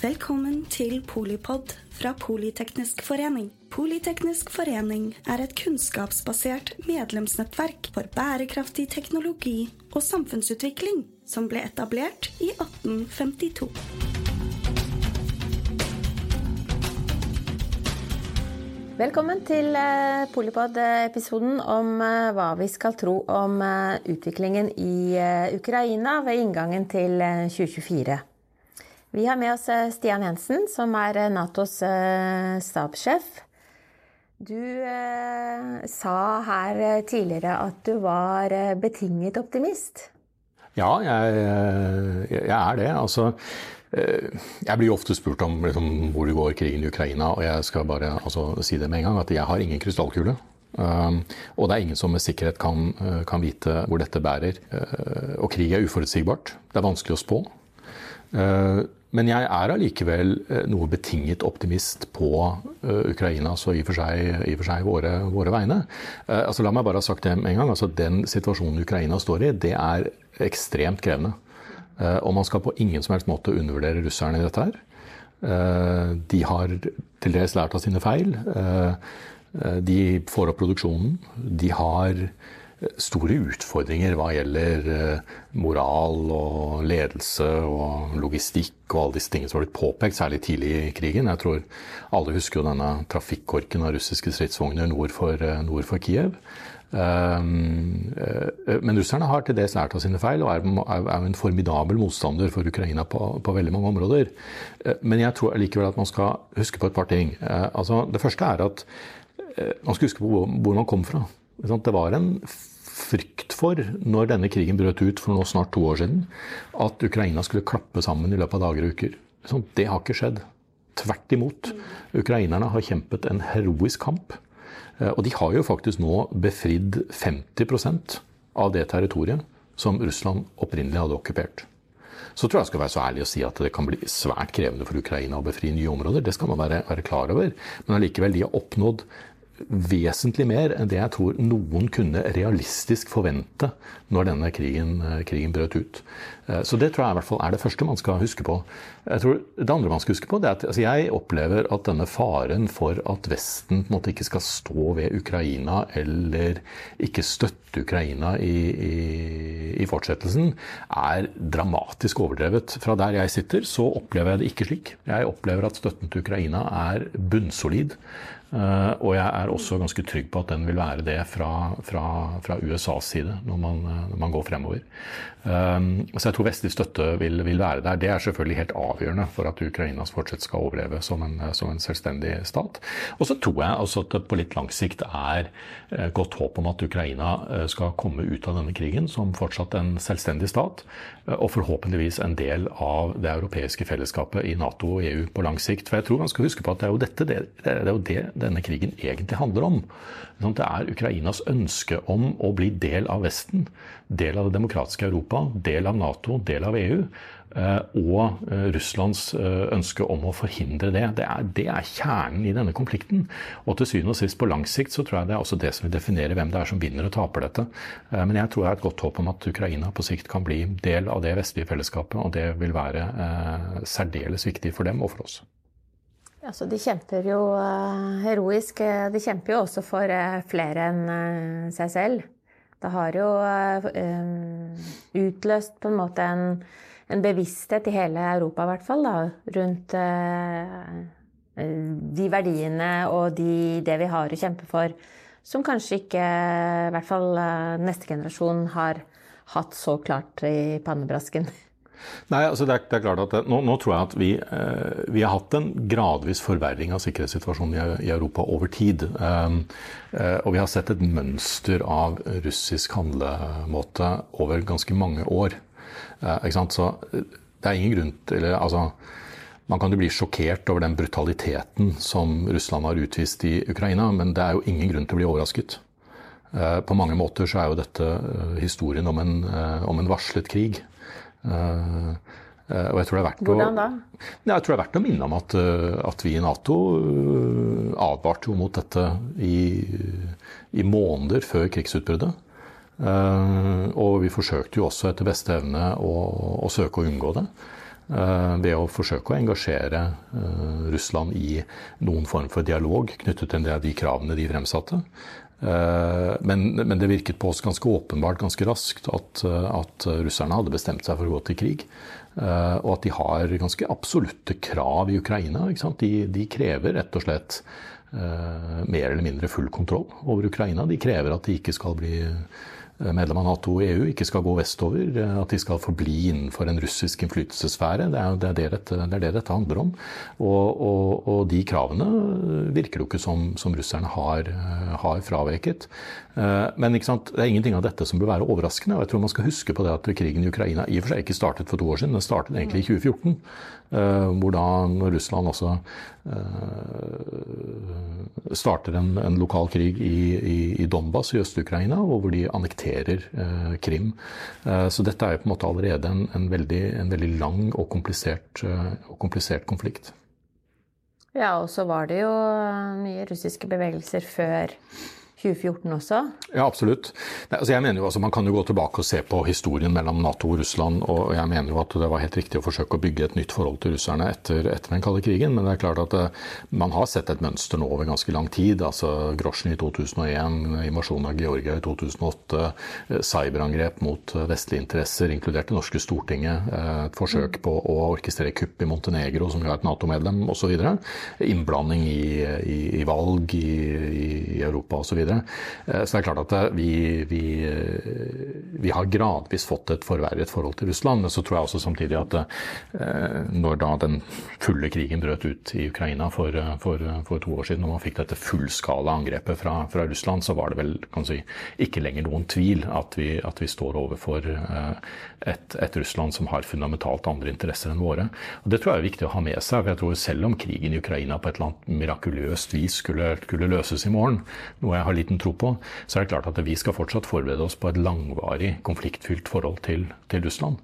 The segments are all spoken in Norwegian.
Velkommen til Polipod fra Politeknisk forening. Politeknisk forening er et kunnskapsbasert medlemsnettverk for bærekraftig teknologi og samfunnsutvikling som ble etablert i 1852. Velkommen til eh, Polipod-episoden om eh, hva vi skal tro om eh, utviklingen i Ukraina ved inngangen til 2024. Vi har med oss Stian Jensen, som er Natos stabssjef. Du sa her tidligere at du var betinget optimist. Ja, jeg, jeg er det. Altså Eh, jeg blir jo ofte spurt om liksom, hvor går krigen i Ukraina, og jeg skal bare altså, si det med en gang at jeg har ingen krystallkule. Um, og det er ingen som med sikkerhet kan, kan vite hvor dette bærer. Uh, og krig er uforutsigbart. Det er vanskelig å spå. Uh, men jeg er allikevel noe betinget optimist på Ukraina, så i og for seg, i og for seg våre, våre, vegne. Altså, la meg bare ha sagt det en gang. Altså, den situasjonen Ukraina står i, det er ekstremt krevende. Eh, og man skal på ingen som helst måte undervurdere russerne i dette her. Eh, de har til dels lært av sine feil. Eh, de får opp produksjonen. De har store utfordringer hva gjelder moral og ledelse og logistikk og alle disse tingene som har blitt påpekt, særlig tidlig i krigen. Jeg tror alle husker jo denne trafikkorken av russiske stridsvogner nord for, nord for Kiev. Ehm, eh, men russerne har til dels lært av sine feil og er, jo en formidabel motstander for Ukraina på, på, veldig mange områder. Eh, men jeg tror likevel at man skal huske på et par ting. Eh, altså, det første er at man skal huske på hvor man kom fra. Det var en frykt for, når denne krigen brøt ut for nå snart to år siden, at Ukraina skulle klappe sammen i løpet av dager og uker. Det har ikke skjedd. Tvert imot. Ukrainerne har kjempet en heroisk kamp. Eh, og de har jo faktisk nå befridd 50% av det territoriet som Russland opprinnelig hadde okkupert. Så tror jeg jeg skal være så ærlig å si at det kan bli svært krevende for Ukraina å befri nye områder. Det skal man være, være klar over. Men allikevel, de har oppnådd vesentlig mer enn det jeg tror noen kunne realistisk forvente når denne krigen, eh, krigen, brøt ut. Eh, så det tror jeg i hvert fall er det første man skal huske på. Jeg tror Det andre man skal huske på, det er at altså jeg opplever at denne faren for at Vesten på en måte ikke skal stå ved Ukraina eller ikke støtte Ukraina i, i, i fortsettelsen, er dramatisk overdrevet. Fra der jeg sitter, så opplever jeg det ikke slik. Jeg opplever at støtten til Ukraina er bunnsolid. Uh, og jeg er også ganske trygg på at den vil være det fra, fra, fra USAs side når man, når man går fremover. Um, så jeg tror vestlig støtte vil, vil, være der. Det er selvfølgelig helt avgjørende for at Ukrainas fortsatt skal overleve som en, som en selvstendig stat. Og så tror jeg også at det på litt lang sikt er godt håp om at Ukraina skal komme ut av denne krigen som fortsatt en selvstendig stat, og forhåpentligvis en del av det europeiske fellesskapet i Nato og EU på lang sikt. For jeg tror man skal huske på at det er jo dette, det, det er jo det denne krigen egentlig handler om. Det er Ukrainas ønske om å bli del av Vesten, del av det demokratiske Europa, del av Nato, del av EU. Eh, og eh, Russlands eh, ønske om å forhindre det. Det er, det er, kjernen i denne konflikten. Og til syvende og sist, på lang sikt, så tror jeg det er også det som vil definere hvem det er som vinner og taper dette. Men jeg tror jeg har et godt håp om at Ukraina på sikt kan bli del av det vestlige fellesskapet, og det vil være særdeles viktig for dem og for oss. Altså, de kjemper jo uh, heroisk. De kjemper jo også for uh, flere enn seg selv. Det har jo utløst på en måte en, en, bevissthet i hele Europa, i hvert fall, da, rundt de verdiene og de, det vi har å kjempe for, som kanskje ikke, i hvert fall neste generasjon, har hatt så klart i pannebrasken. Nei, altså det er, det er klart at det, nå, nå, tror jeg at vi, eh, vi, har hatt en gradvis forverring av sikkerhetssituasjonen i, i Europa over tid. Um, eh, og vi har sett et mønster av russisk handlemåte over ganske mange år. Eh, ikke sant? Så eh, det er ingen grunn til altså, man kan jo bli sjokkert over den brutaliteten som Russland har utvist i Ukraina, men det er jo ingen grunn til å bli overrasket. Eh, på mange måter så er jo dette eh, historien om en, om en varslet krig. Uh, og jeg tror det er verdt Hvordan da? Å, jeg tror det er verdt å minne om at, eh, at vi i Nato advarte jo mot dette i, i måneder før krigsutbruddet. Og vi forsøkte jo også etter beste evne å, å søke å unngå det. ved å forsøke å engasjere Russland i noen form for dialog knyttet til de kravene de fremsatte. Men, men, det virket på oss ganske åpenbart ganske raskt at, at, russerne hadde bestemt seg for å gå til krig. Og at de har ganske absolutte krav i Ukraina. De, de, krever rett og slett mer eller mindre full kontroll over Ukraina. De krever at de ikke skal bli Eh, medlem av Nato og EU ikke skal gå vestover, eh, at de skal forbli innenfor en russisk innflytelsessfære. Det er, det, det, dette, det er det, dette, handler om. Og, og, og, de kravene virker det jo ikke som, som russerne har, har fraveket. Eh, men det er ingenting av dette som bør være overraskende. og jeg tror man skal huske på det at Krigen i Ukraina i og for seg ikke startet for to år siden, den startet egentlig i 2014. Hvor da Russland også starter en, en lokal krig i, i, i Donbas i Øst-Ukraina, og hvor de annekterer eh, Krim. Eh, så dette er jo på en måte allerede en, en, veldig, en veldig, lang og komplisert, eh, og komplisert konflikt. Ja, og så var det jo mye russiske bevegelser før 2014 også? Ja, absolutt. Altså jeg mener jo altså Man kan jo gå tilbake og se på historien mellom Nato og Russland. og Jeg mener jo at det var helt riktig å forsøke å bygge et nytt forhold til russerne etter, etter den kalde krigen. Men det er klart at eh, man har sett et mønster nå over ganske lang tid. altså Grosjen i 2001, invasjonen av Georgia i 2008, eh, cyberangrep mot eh, vestlige interesser, inkludert det norske Stortinget, et forsøk på å orkestrere kupp i Montenegro, som jo er et Nato-medlem, osv. Innblanding i, i, i valg i, i Europa osv. Eh, så det er klart at eh, vi, vi, eh, vi, har gradvis fått et forverret forhold til Russland. Men så tror jeg også samtidig at når da den fulle krigen brøt ut i Ukraina for, for, for to år siden, og man fikk dette fullskala angrepet fra, fra, Russland, så var det vel si, ikke lenger noen tvil at vi, at vi står overfor et, et, Russland som har fundamentalt andre interesser enn våre. Og Det tror jeg er viktig å ha med seg. for jeg tror Selv om krigen i Ukraina på et eller annet mirakuløst vis skulle, skulle løses i morgen, noe jeg har liten tro på, så er det klart at vi skal fortsatt forberede oss på et langvarig konfliktfylt forhold til, til Russland.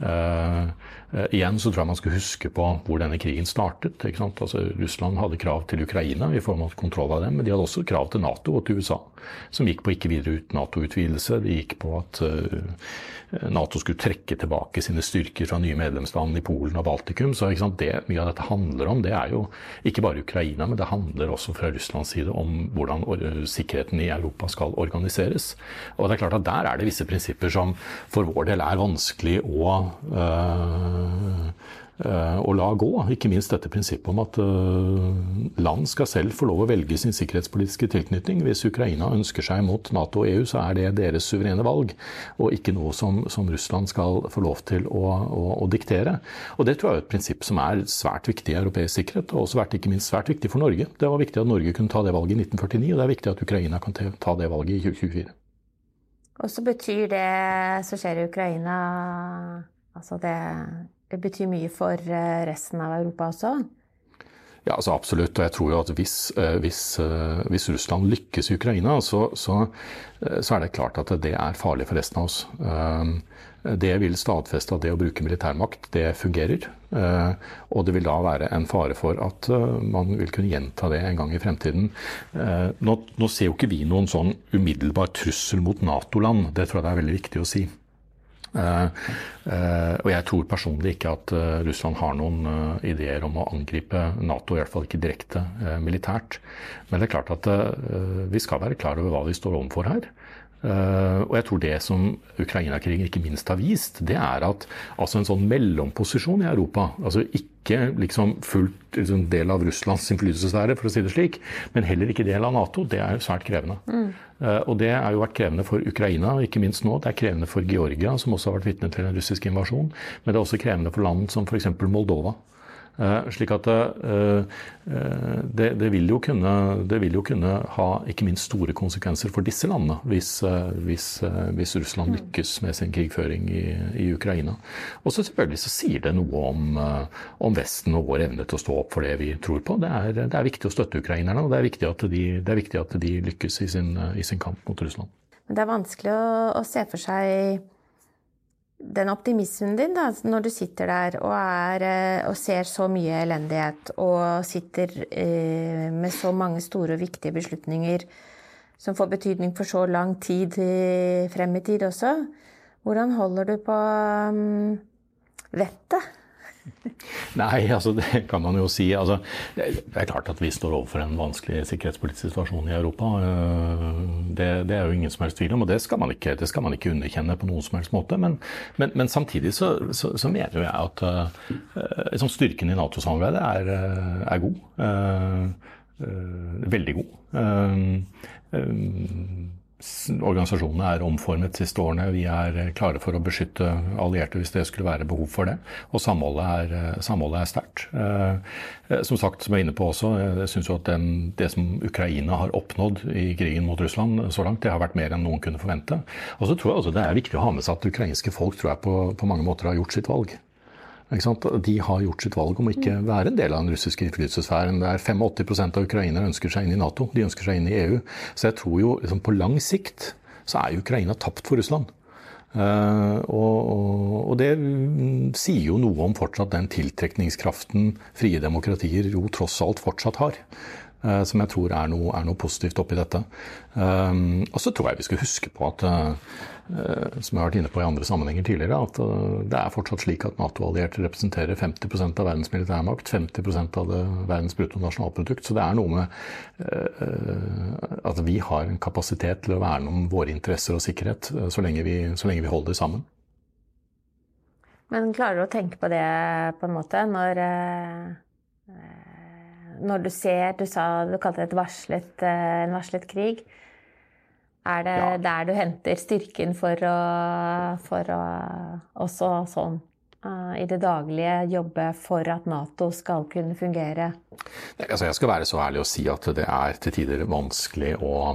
Uh, igjen så tror jeg man skal huske på hvor denne krigen startet. Altså, Russland hadde krav til Ukraina i form av kontroll av dem, men de hadde også krav til Nato og til USA, som gikk på ikke videre ut Nato-utvidelse. De gikk på at uh, Nato skulle trekke tilbake sine styrker fra nye medlemsland i Polen og Baltikum. Så det mye av dette handler om, det er jo ikke bare Ukraina, men det handler også fra Russlands side om hvordan sikkerheten i Europa skal organiseres. Og det er klart at Der er det visse prinsipper som for vår del er vanskelig å øh, å la gå. Ikke minst dette prinsippet om at land skal selv få lov å velge sin sikkerhetspolitiske tilknytning. Hvis Ukraina ønsker seg mot Nato og EU, så er det deres suverene valg, og ikke noe som, som Russland skal få lov til å, å, å, diktere. Og Det tror jeg er et prinsipp som er svært viktig i europeisk sikkerhet, og også vært, ikke minst svært viktig for Norge. Det var viktig at Norge kunne ta det valget i 1949, og det er viktig at Ukraina kan ta det valget i 2024. Og så betyr det som skjer i Ukraina Altså det, det betyr mye for eh, resten av Europa også? Ja, altså absolutt. Og jeg tror jo at hvis, eh, hvis, eh, hvis Russland lykkes i Ukraina, så, så, så, er det klart at det er farlig for resten av oss. Det vil stadfeste at det å bruke militærmakt, det fungerer. Og det vil da være en fare for at man vil kunne gjenta det en gang i fremtiden. Nå, nå ser jo ikke vi noen sånn umiddelbar trussel mot Nato-land. Det tror jeg det er veldig viktig å si. Uh, uh, og jeg tror personlig ikke at uh, Russland har noen ideer om å angripe Nato, i hvert fall ikke direkte militært. Men det er klart at vi skal være klar over hva vi står overfor her. Uh, og jeg tror det som Ukraina-krigen ikke minst har vist, det er at altså en sånn mellomposisjon i Europa, altså ikke liksom fullt liksom del av Russlands innflytelsessfære, for å si det slik, men heller ikke del av Nato, det er svært krevende. Mm. Uh, og det har jo vært krevende for Ukraina, ikke minst nå. Det er krevende for Georgia, som også har vært vitne til en russisk invasjon. Men det er også krevende for land som f.eks. Moldova. Eh, slik at eh, eh, det, det, vil kunne, det, vil jo kunne, ha ikke minst store konsekvenser for disse landene hvis, hvis, hvis Russland lykkes med sin krigføring i, i Ukraina. Og så selvfølgelig så sier det noe om, om, Vesten og vår evne til å stå opp for det vi tror på. Det er, det er viktig å støtte ukrainerne, og det er viktig at de, er viktig at de lykkes i sin, i sin, kamp mot Russland. Men det er vanskelig å, å se for seg den optimismen din da, når du sitter der og, er, eh, og ser så mye elendighet og sitter eh, med så mange store og viktige beslutninger som får betydning for så lang tid frem i tid også, hvordan holder du på um, vettet? Nei, altså det kan man jo si. Altså, det er klart at vi står overfor en vanskelig sikkerhetspolitisk situasjon i Europa. Eh, det, det er jo ingen som helst tvil om, og det skal man ikke, skal man ikke underkjenne på noen som helst måte. Men, men, men samtidig så, så, så, mener jeg at uh, styrken i Nato-samarbeidet er, er, god. Uh, uh, veldig god. Organisasjonene er omformet de siste årene. Vi er eh, klare for å beskytte allierte hvis det skulle være behov for det. Og samholdet er, eh, samholdet er sterkt. Eh, som sagt, som jeg er inne på også, jeg syns at den, det som Ukraina har oppnådd i krigen mot Russland så langt, det har vært mer enn noen kunne forvente. Og så tror jeg også det er viktig å ha med seg at ukrainske folk tror jeg på, på mange måter har gjort sitt valg. De har gjort sitt valg om å ikke være en del av den russiske innflytelsessfæren. Det er 85% av ukrainere ønsker seg inn i Nato, de ønsker seg inn i EU. Så jeg tror jo liksom, på lang sikt så er Ukraina tapt for Russland. Uh, og, og, og, det sier jo noe om fortsatt den tiltrekningskraften frie demokratier jo tross alt fortsatt har. Uh, som jeg tror er noe, er noe positivt oppi dette. Uh, og så tror jeg vi skal huske på at som jeg har vært inne på i andre sammenhenger tidligere, at eh, det er fortsatt slik at Nato-allierte representerer 50% av verdens militærmakt, 50 av det, verdens bruttonasjonalprodukt. Så det er noe med uh, at vi har en kapasitet til å verne om våre interesser og sikkerhet så lenge vi, så lenge vi holder sammen. Men klarer du å tenke på det på en måte når når du ser Du sa du kalte det varslet, en varslet krig. Er det ja. der du henter styrken for å, for å også sånn uh, i det daglige jobbe for at Nato skal kunne fungere? Altså jeg skal være så ærlig å si at det er til tider vanskelig å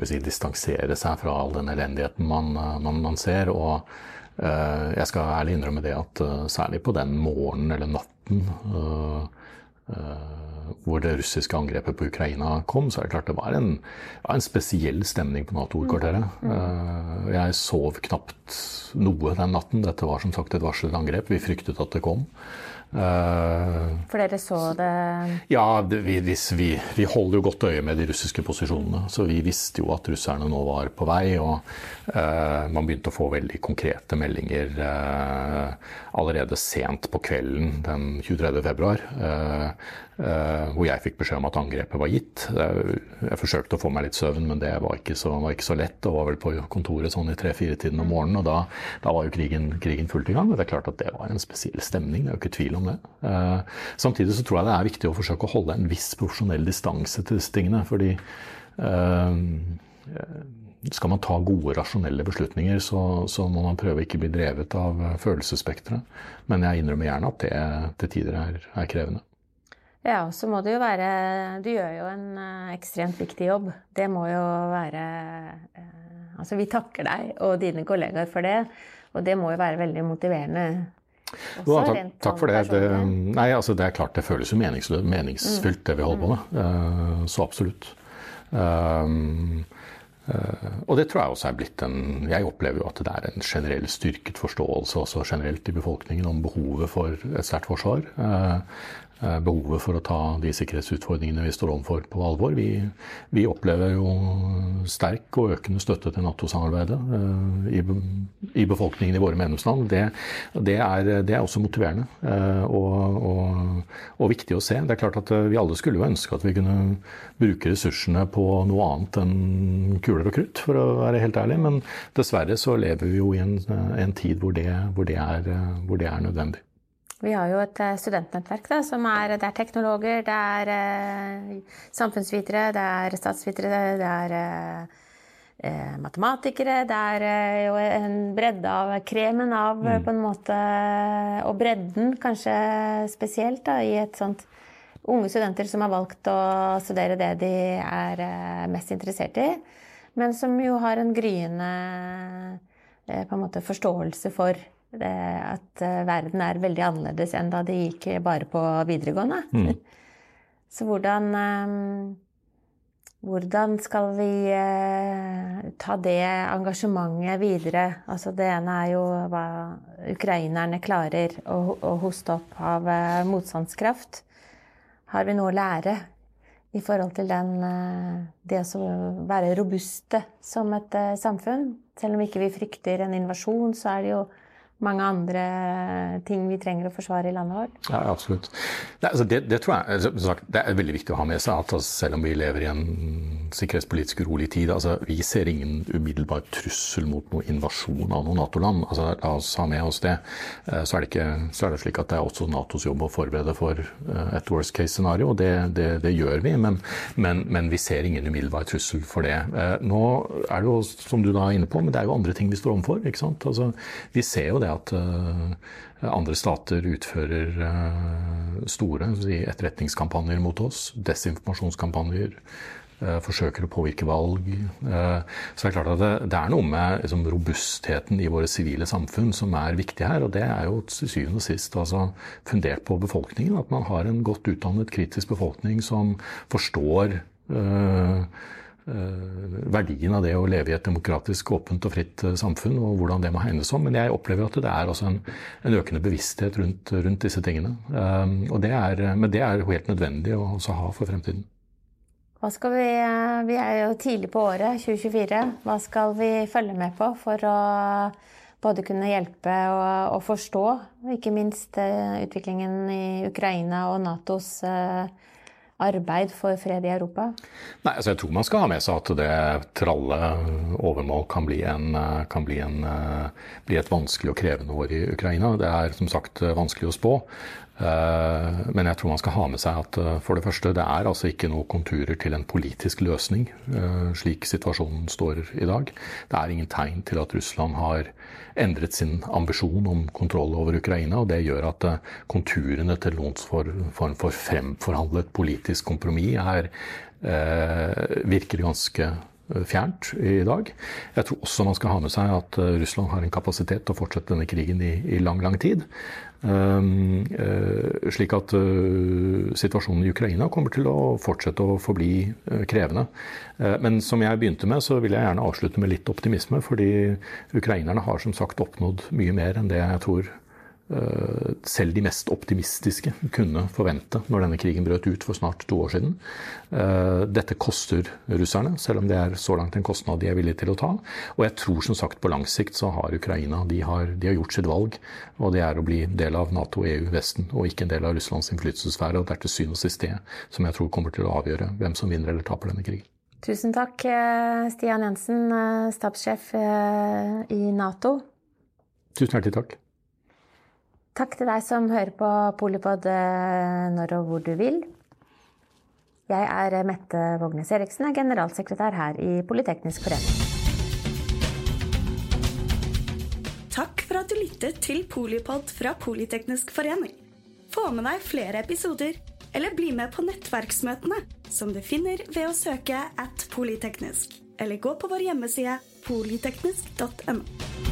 si, distansere seg fra all den elendigheten man, man, man ser. og uh, jeg skal ærlig innrømme det at uh, særlig på den morgenen eller natten hvor det russiske angrepet på Ukraina kom, så er det klart det var en, en spesiell stemning på Nato-hovedkvarteret. Mm. Uh, jeg sov knapt noe den natten. Dette var som sagt et varslet angrep. Vi fryktet at det kom. Uh, For dere så det Ja, det, vi, vi, vi, holder jo godt øye med de russiske posisjonene. Så vi visste jo at russerne nå var på vei. Og uh, man begynte å få veldig konkrete meldinger uh, allerede sent på kvelden den 23. februar. hvor jeg fikk beskjed om at angrepet var gitt. Jeg forsøkte å få meg litt søvn, men det var ikke så, var ikke så lett. Og var vel på kontoret sånn i tre-fire-tiden om morgenen. Og da, da var jo krigen, krigen fullt i gang. Og det er klart at det var en spesiell stemning. Det er jo ikke tvil om det. Eh, samtidig så tror jeg det er viktig å forsøke å holde en viss profesjonell distanse til disse tingene. fordi eh, skal man ta gode, rasjonelle beslutninger, så, så må man prøve ikke bli drevet av følelsesspekteret. Men jeg innrømmer gjerne at det til tider er, er krevende. Ja, og så må det jo være Du gjør jo en ekstremt viktig jobb. Det må jo være Altså, vi takker deg og dine kollegaer for det. Og det må jo være veldig motiverende jo, takk, takk, for det. det. Nei, altså det er klart det føles jo meningsfylt, det vi holder på med. Uh, så absolutt. Um, uh, og det tror jeg også er blitt en Jeg opplever jo at det er en generell styrket forståelse også generelt i befolkningen om behovet for et sterkt forsvar. Uh, Eh, behovet for å ta de sikkerhetsutfordringene vi står overfor, på alvor. Vi, vi, opplever jo sterk og økende støtte til Nato-samarbeidet uh, i, i, befolkningen i våre medlemsland. Det, det, er, det er, også motiverende uh, og, og, og, viktig å se. Det er klart at Vi alle skulle jo ønske at vi kunne bruke ressursene på noe annet enn kuler og krutt, for å være helt ærlig. Men dessverre så lever vi jo i en, en tid hvor det, hvor det, er, hvor er nødvendig. Vi har jo et eh, studentnettverk da, som er, det er teknologer, det er eh, samfunnsvitere, det er statsvitere, det er eh, eh, matematikere. Det er eh, jo en bredde av kremen av, mm. på en måte, og bredden kanskje spesielt da, i et sånt unge studenter som har valgt å studere det de er eh, mest interessert i, men som jo har en gryende på en måte forståelse for at eh, verden er veldig annerledes enn da de gikk bare på videregående. Mm. Så hvordan eh, hvordan skal vi eh, ta det engasjementet videre? Altså det ene er jo hva ukrainerne klarer å, å hoste opp av motstandskraft. Har vi noe å lære i forhold til den, det å være robuste som et samfunn? Selv om ikke vi frykter en invasjon, så er det jo mange andre ting vi trenger å forsvare i landet vårt? Ja, absolutt. Det, altså det, det jeg sagt, det er veldig viktig å ha med seg at altså, selv om vi lever i en sikkerhetspolitisk urolig tid, altså, vi ser ingen umiddelbar trussel mot noen invasjon av noe Nato-land. Altså, la oss ha med oss det. Eh, så er det, ikke, så er det slik at det er også Natos jobb å forberede for eh, et worst case-scenario, og det, gjør vi. Men, men, men, vi ser ingen umiddelbar trussel for det. Eh, nå er det jo, som du da er inne på, men det er jo andre ting vi står overfor. ikke? Altså, vi ser jo det at uh, andre stater utfører uh, store etterretningskampanjer mot oss. Desinformasjonskampanjer. Uh, forsøker å påvirke valg. så det er klart at det, er noe med liksom, robustheten i våre sivile samfunn som er viktig her. Og det er jo til syvende og sist altså, fundert på befolkningen. At man har en godt utdannet, kritisk befolkning som forstår Eh, verdien av det å leve i et demokratisk, åpent og fritt eh, samfunn, og hvordan det må hegnes om. Men jeg opplever at det er en, en, økende bevissthet rundt, rundt disse tingene. Um, det er, men det er helt nødvendig å ha for fremtiden. Vi, vi er jo tidlig på året, 2024. Hva skal vi følge med på for å både kunne hjelpe og, og forstå, ikke minst utviklingen i Ukraina og Natos arbeid for fred i Europa? Nei, altså Jeg tror man skal ha med seg at det tralle overmål kan, bli, en, kan bli, en, bli, et vanskelig og krevende år i Ukraina. Det er som sagt vanskelig å spå. Eh, men jeg tror man skal ha med seg at eh, for det første, det er altså ikke noen konturer til en politisk løsning eh, slik situasjonen står i dag. Det er ingen tegn til at Russland har endret sin ambisjon om kontroll over Ukraina. og Det gjør at konturene til noen form for fremforhandlet politisk kompromiss er, virker ganske fjernt i dag. Jeg tror også man skal ha med seg at Russland har en kapasitet til å fortsette denne krigen i, i lang, lang tid. Um, uh, slik at uh, situasjonen i Ukraina kommer til å fortsette å forbli uh, krevende. Men som jeg begynte med, så vil jeg gjerne avslutte med litt optimisme. Fordi ukrainerne har som sagt oppnådd mye mer enn det jeg tror Eh, selv de mest optimistiske kunne forvente når denne krigen brøt ut for snart to år siden. Eh, dette koster russerne, selv om det er så langt en kostnad de er villige til å ta. Og jeg tror som sagt på lang sikt så har Ukraina de har, de har gjort sitt valg. Og det er å bli del av Nato, EU, Vesten, og ikke en del av Russlands innflytelsessfære. Og det er til syvende og sist det som jeg tror kommer til å avgjøre hvem som vinner eller taper denne krigen. Tusen takk, eh, Stian Jensen, stabssjef i Nato. Tusen hjertelig takk. Takk til deg som hører på Polipod eh, når og hvor du vil. Jeg er eh, Mette Vågnes Eriksen, er generalsekretær her i Politeknisk forening. Takk for at du lyttet til Polipod fra Politeknisk forening. Få med deg flere episoder, eller bli med på nettverksmøtene, som du finner ved å søke at polyteknisk, eller gå på vår hjemmeside polyteknisk.no.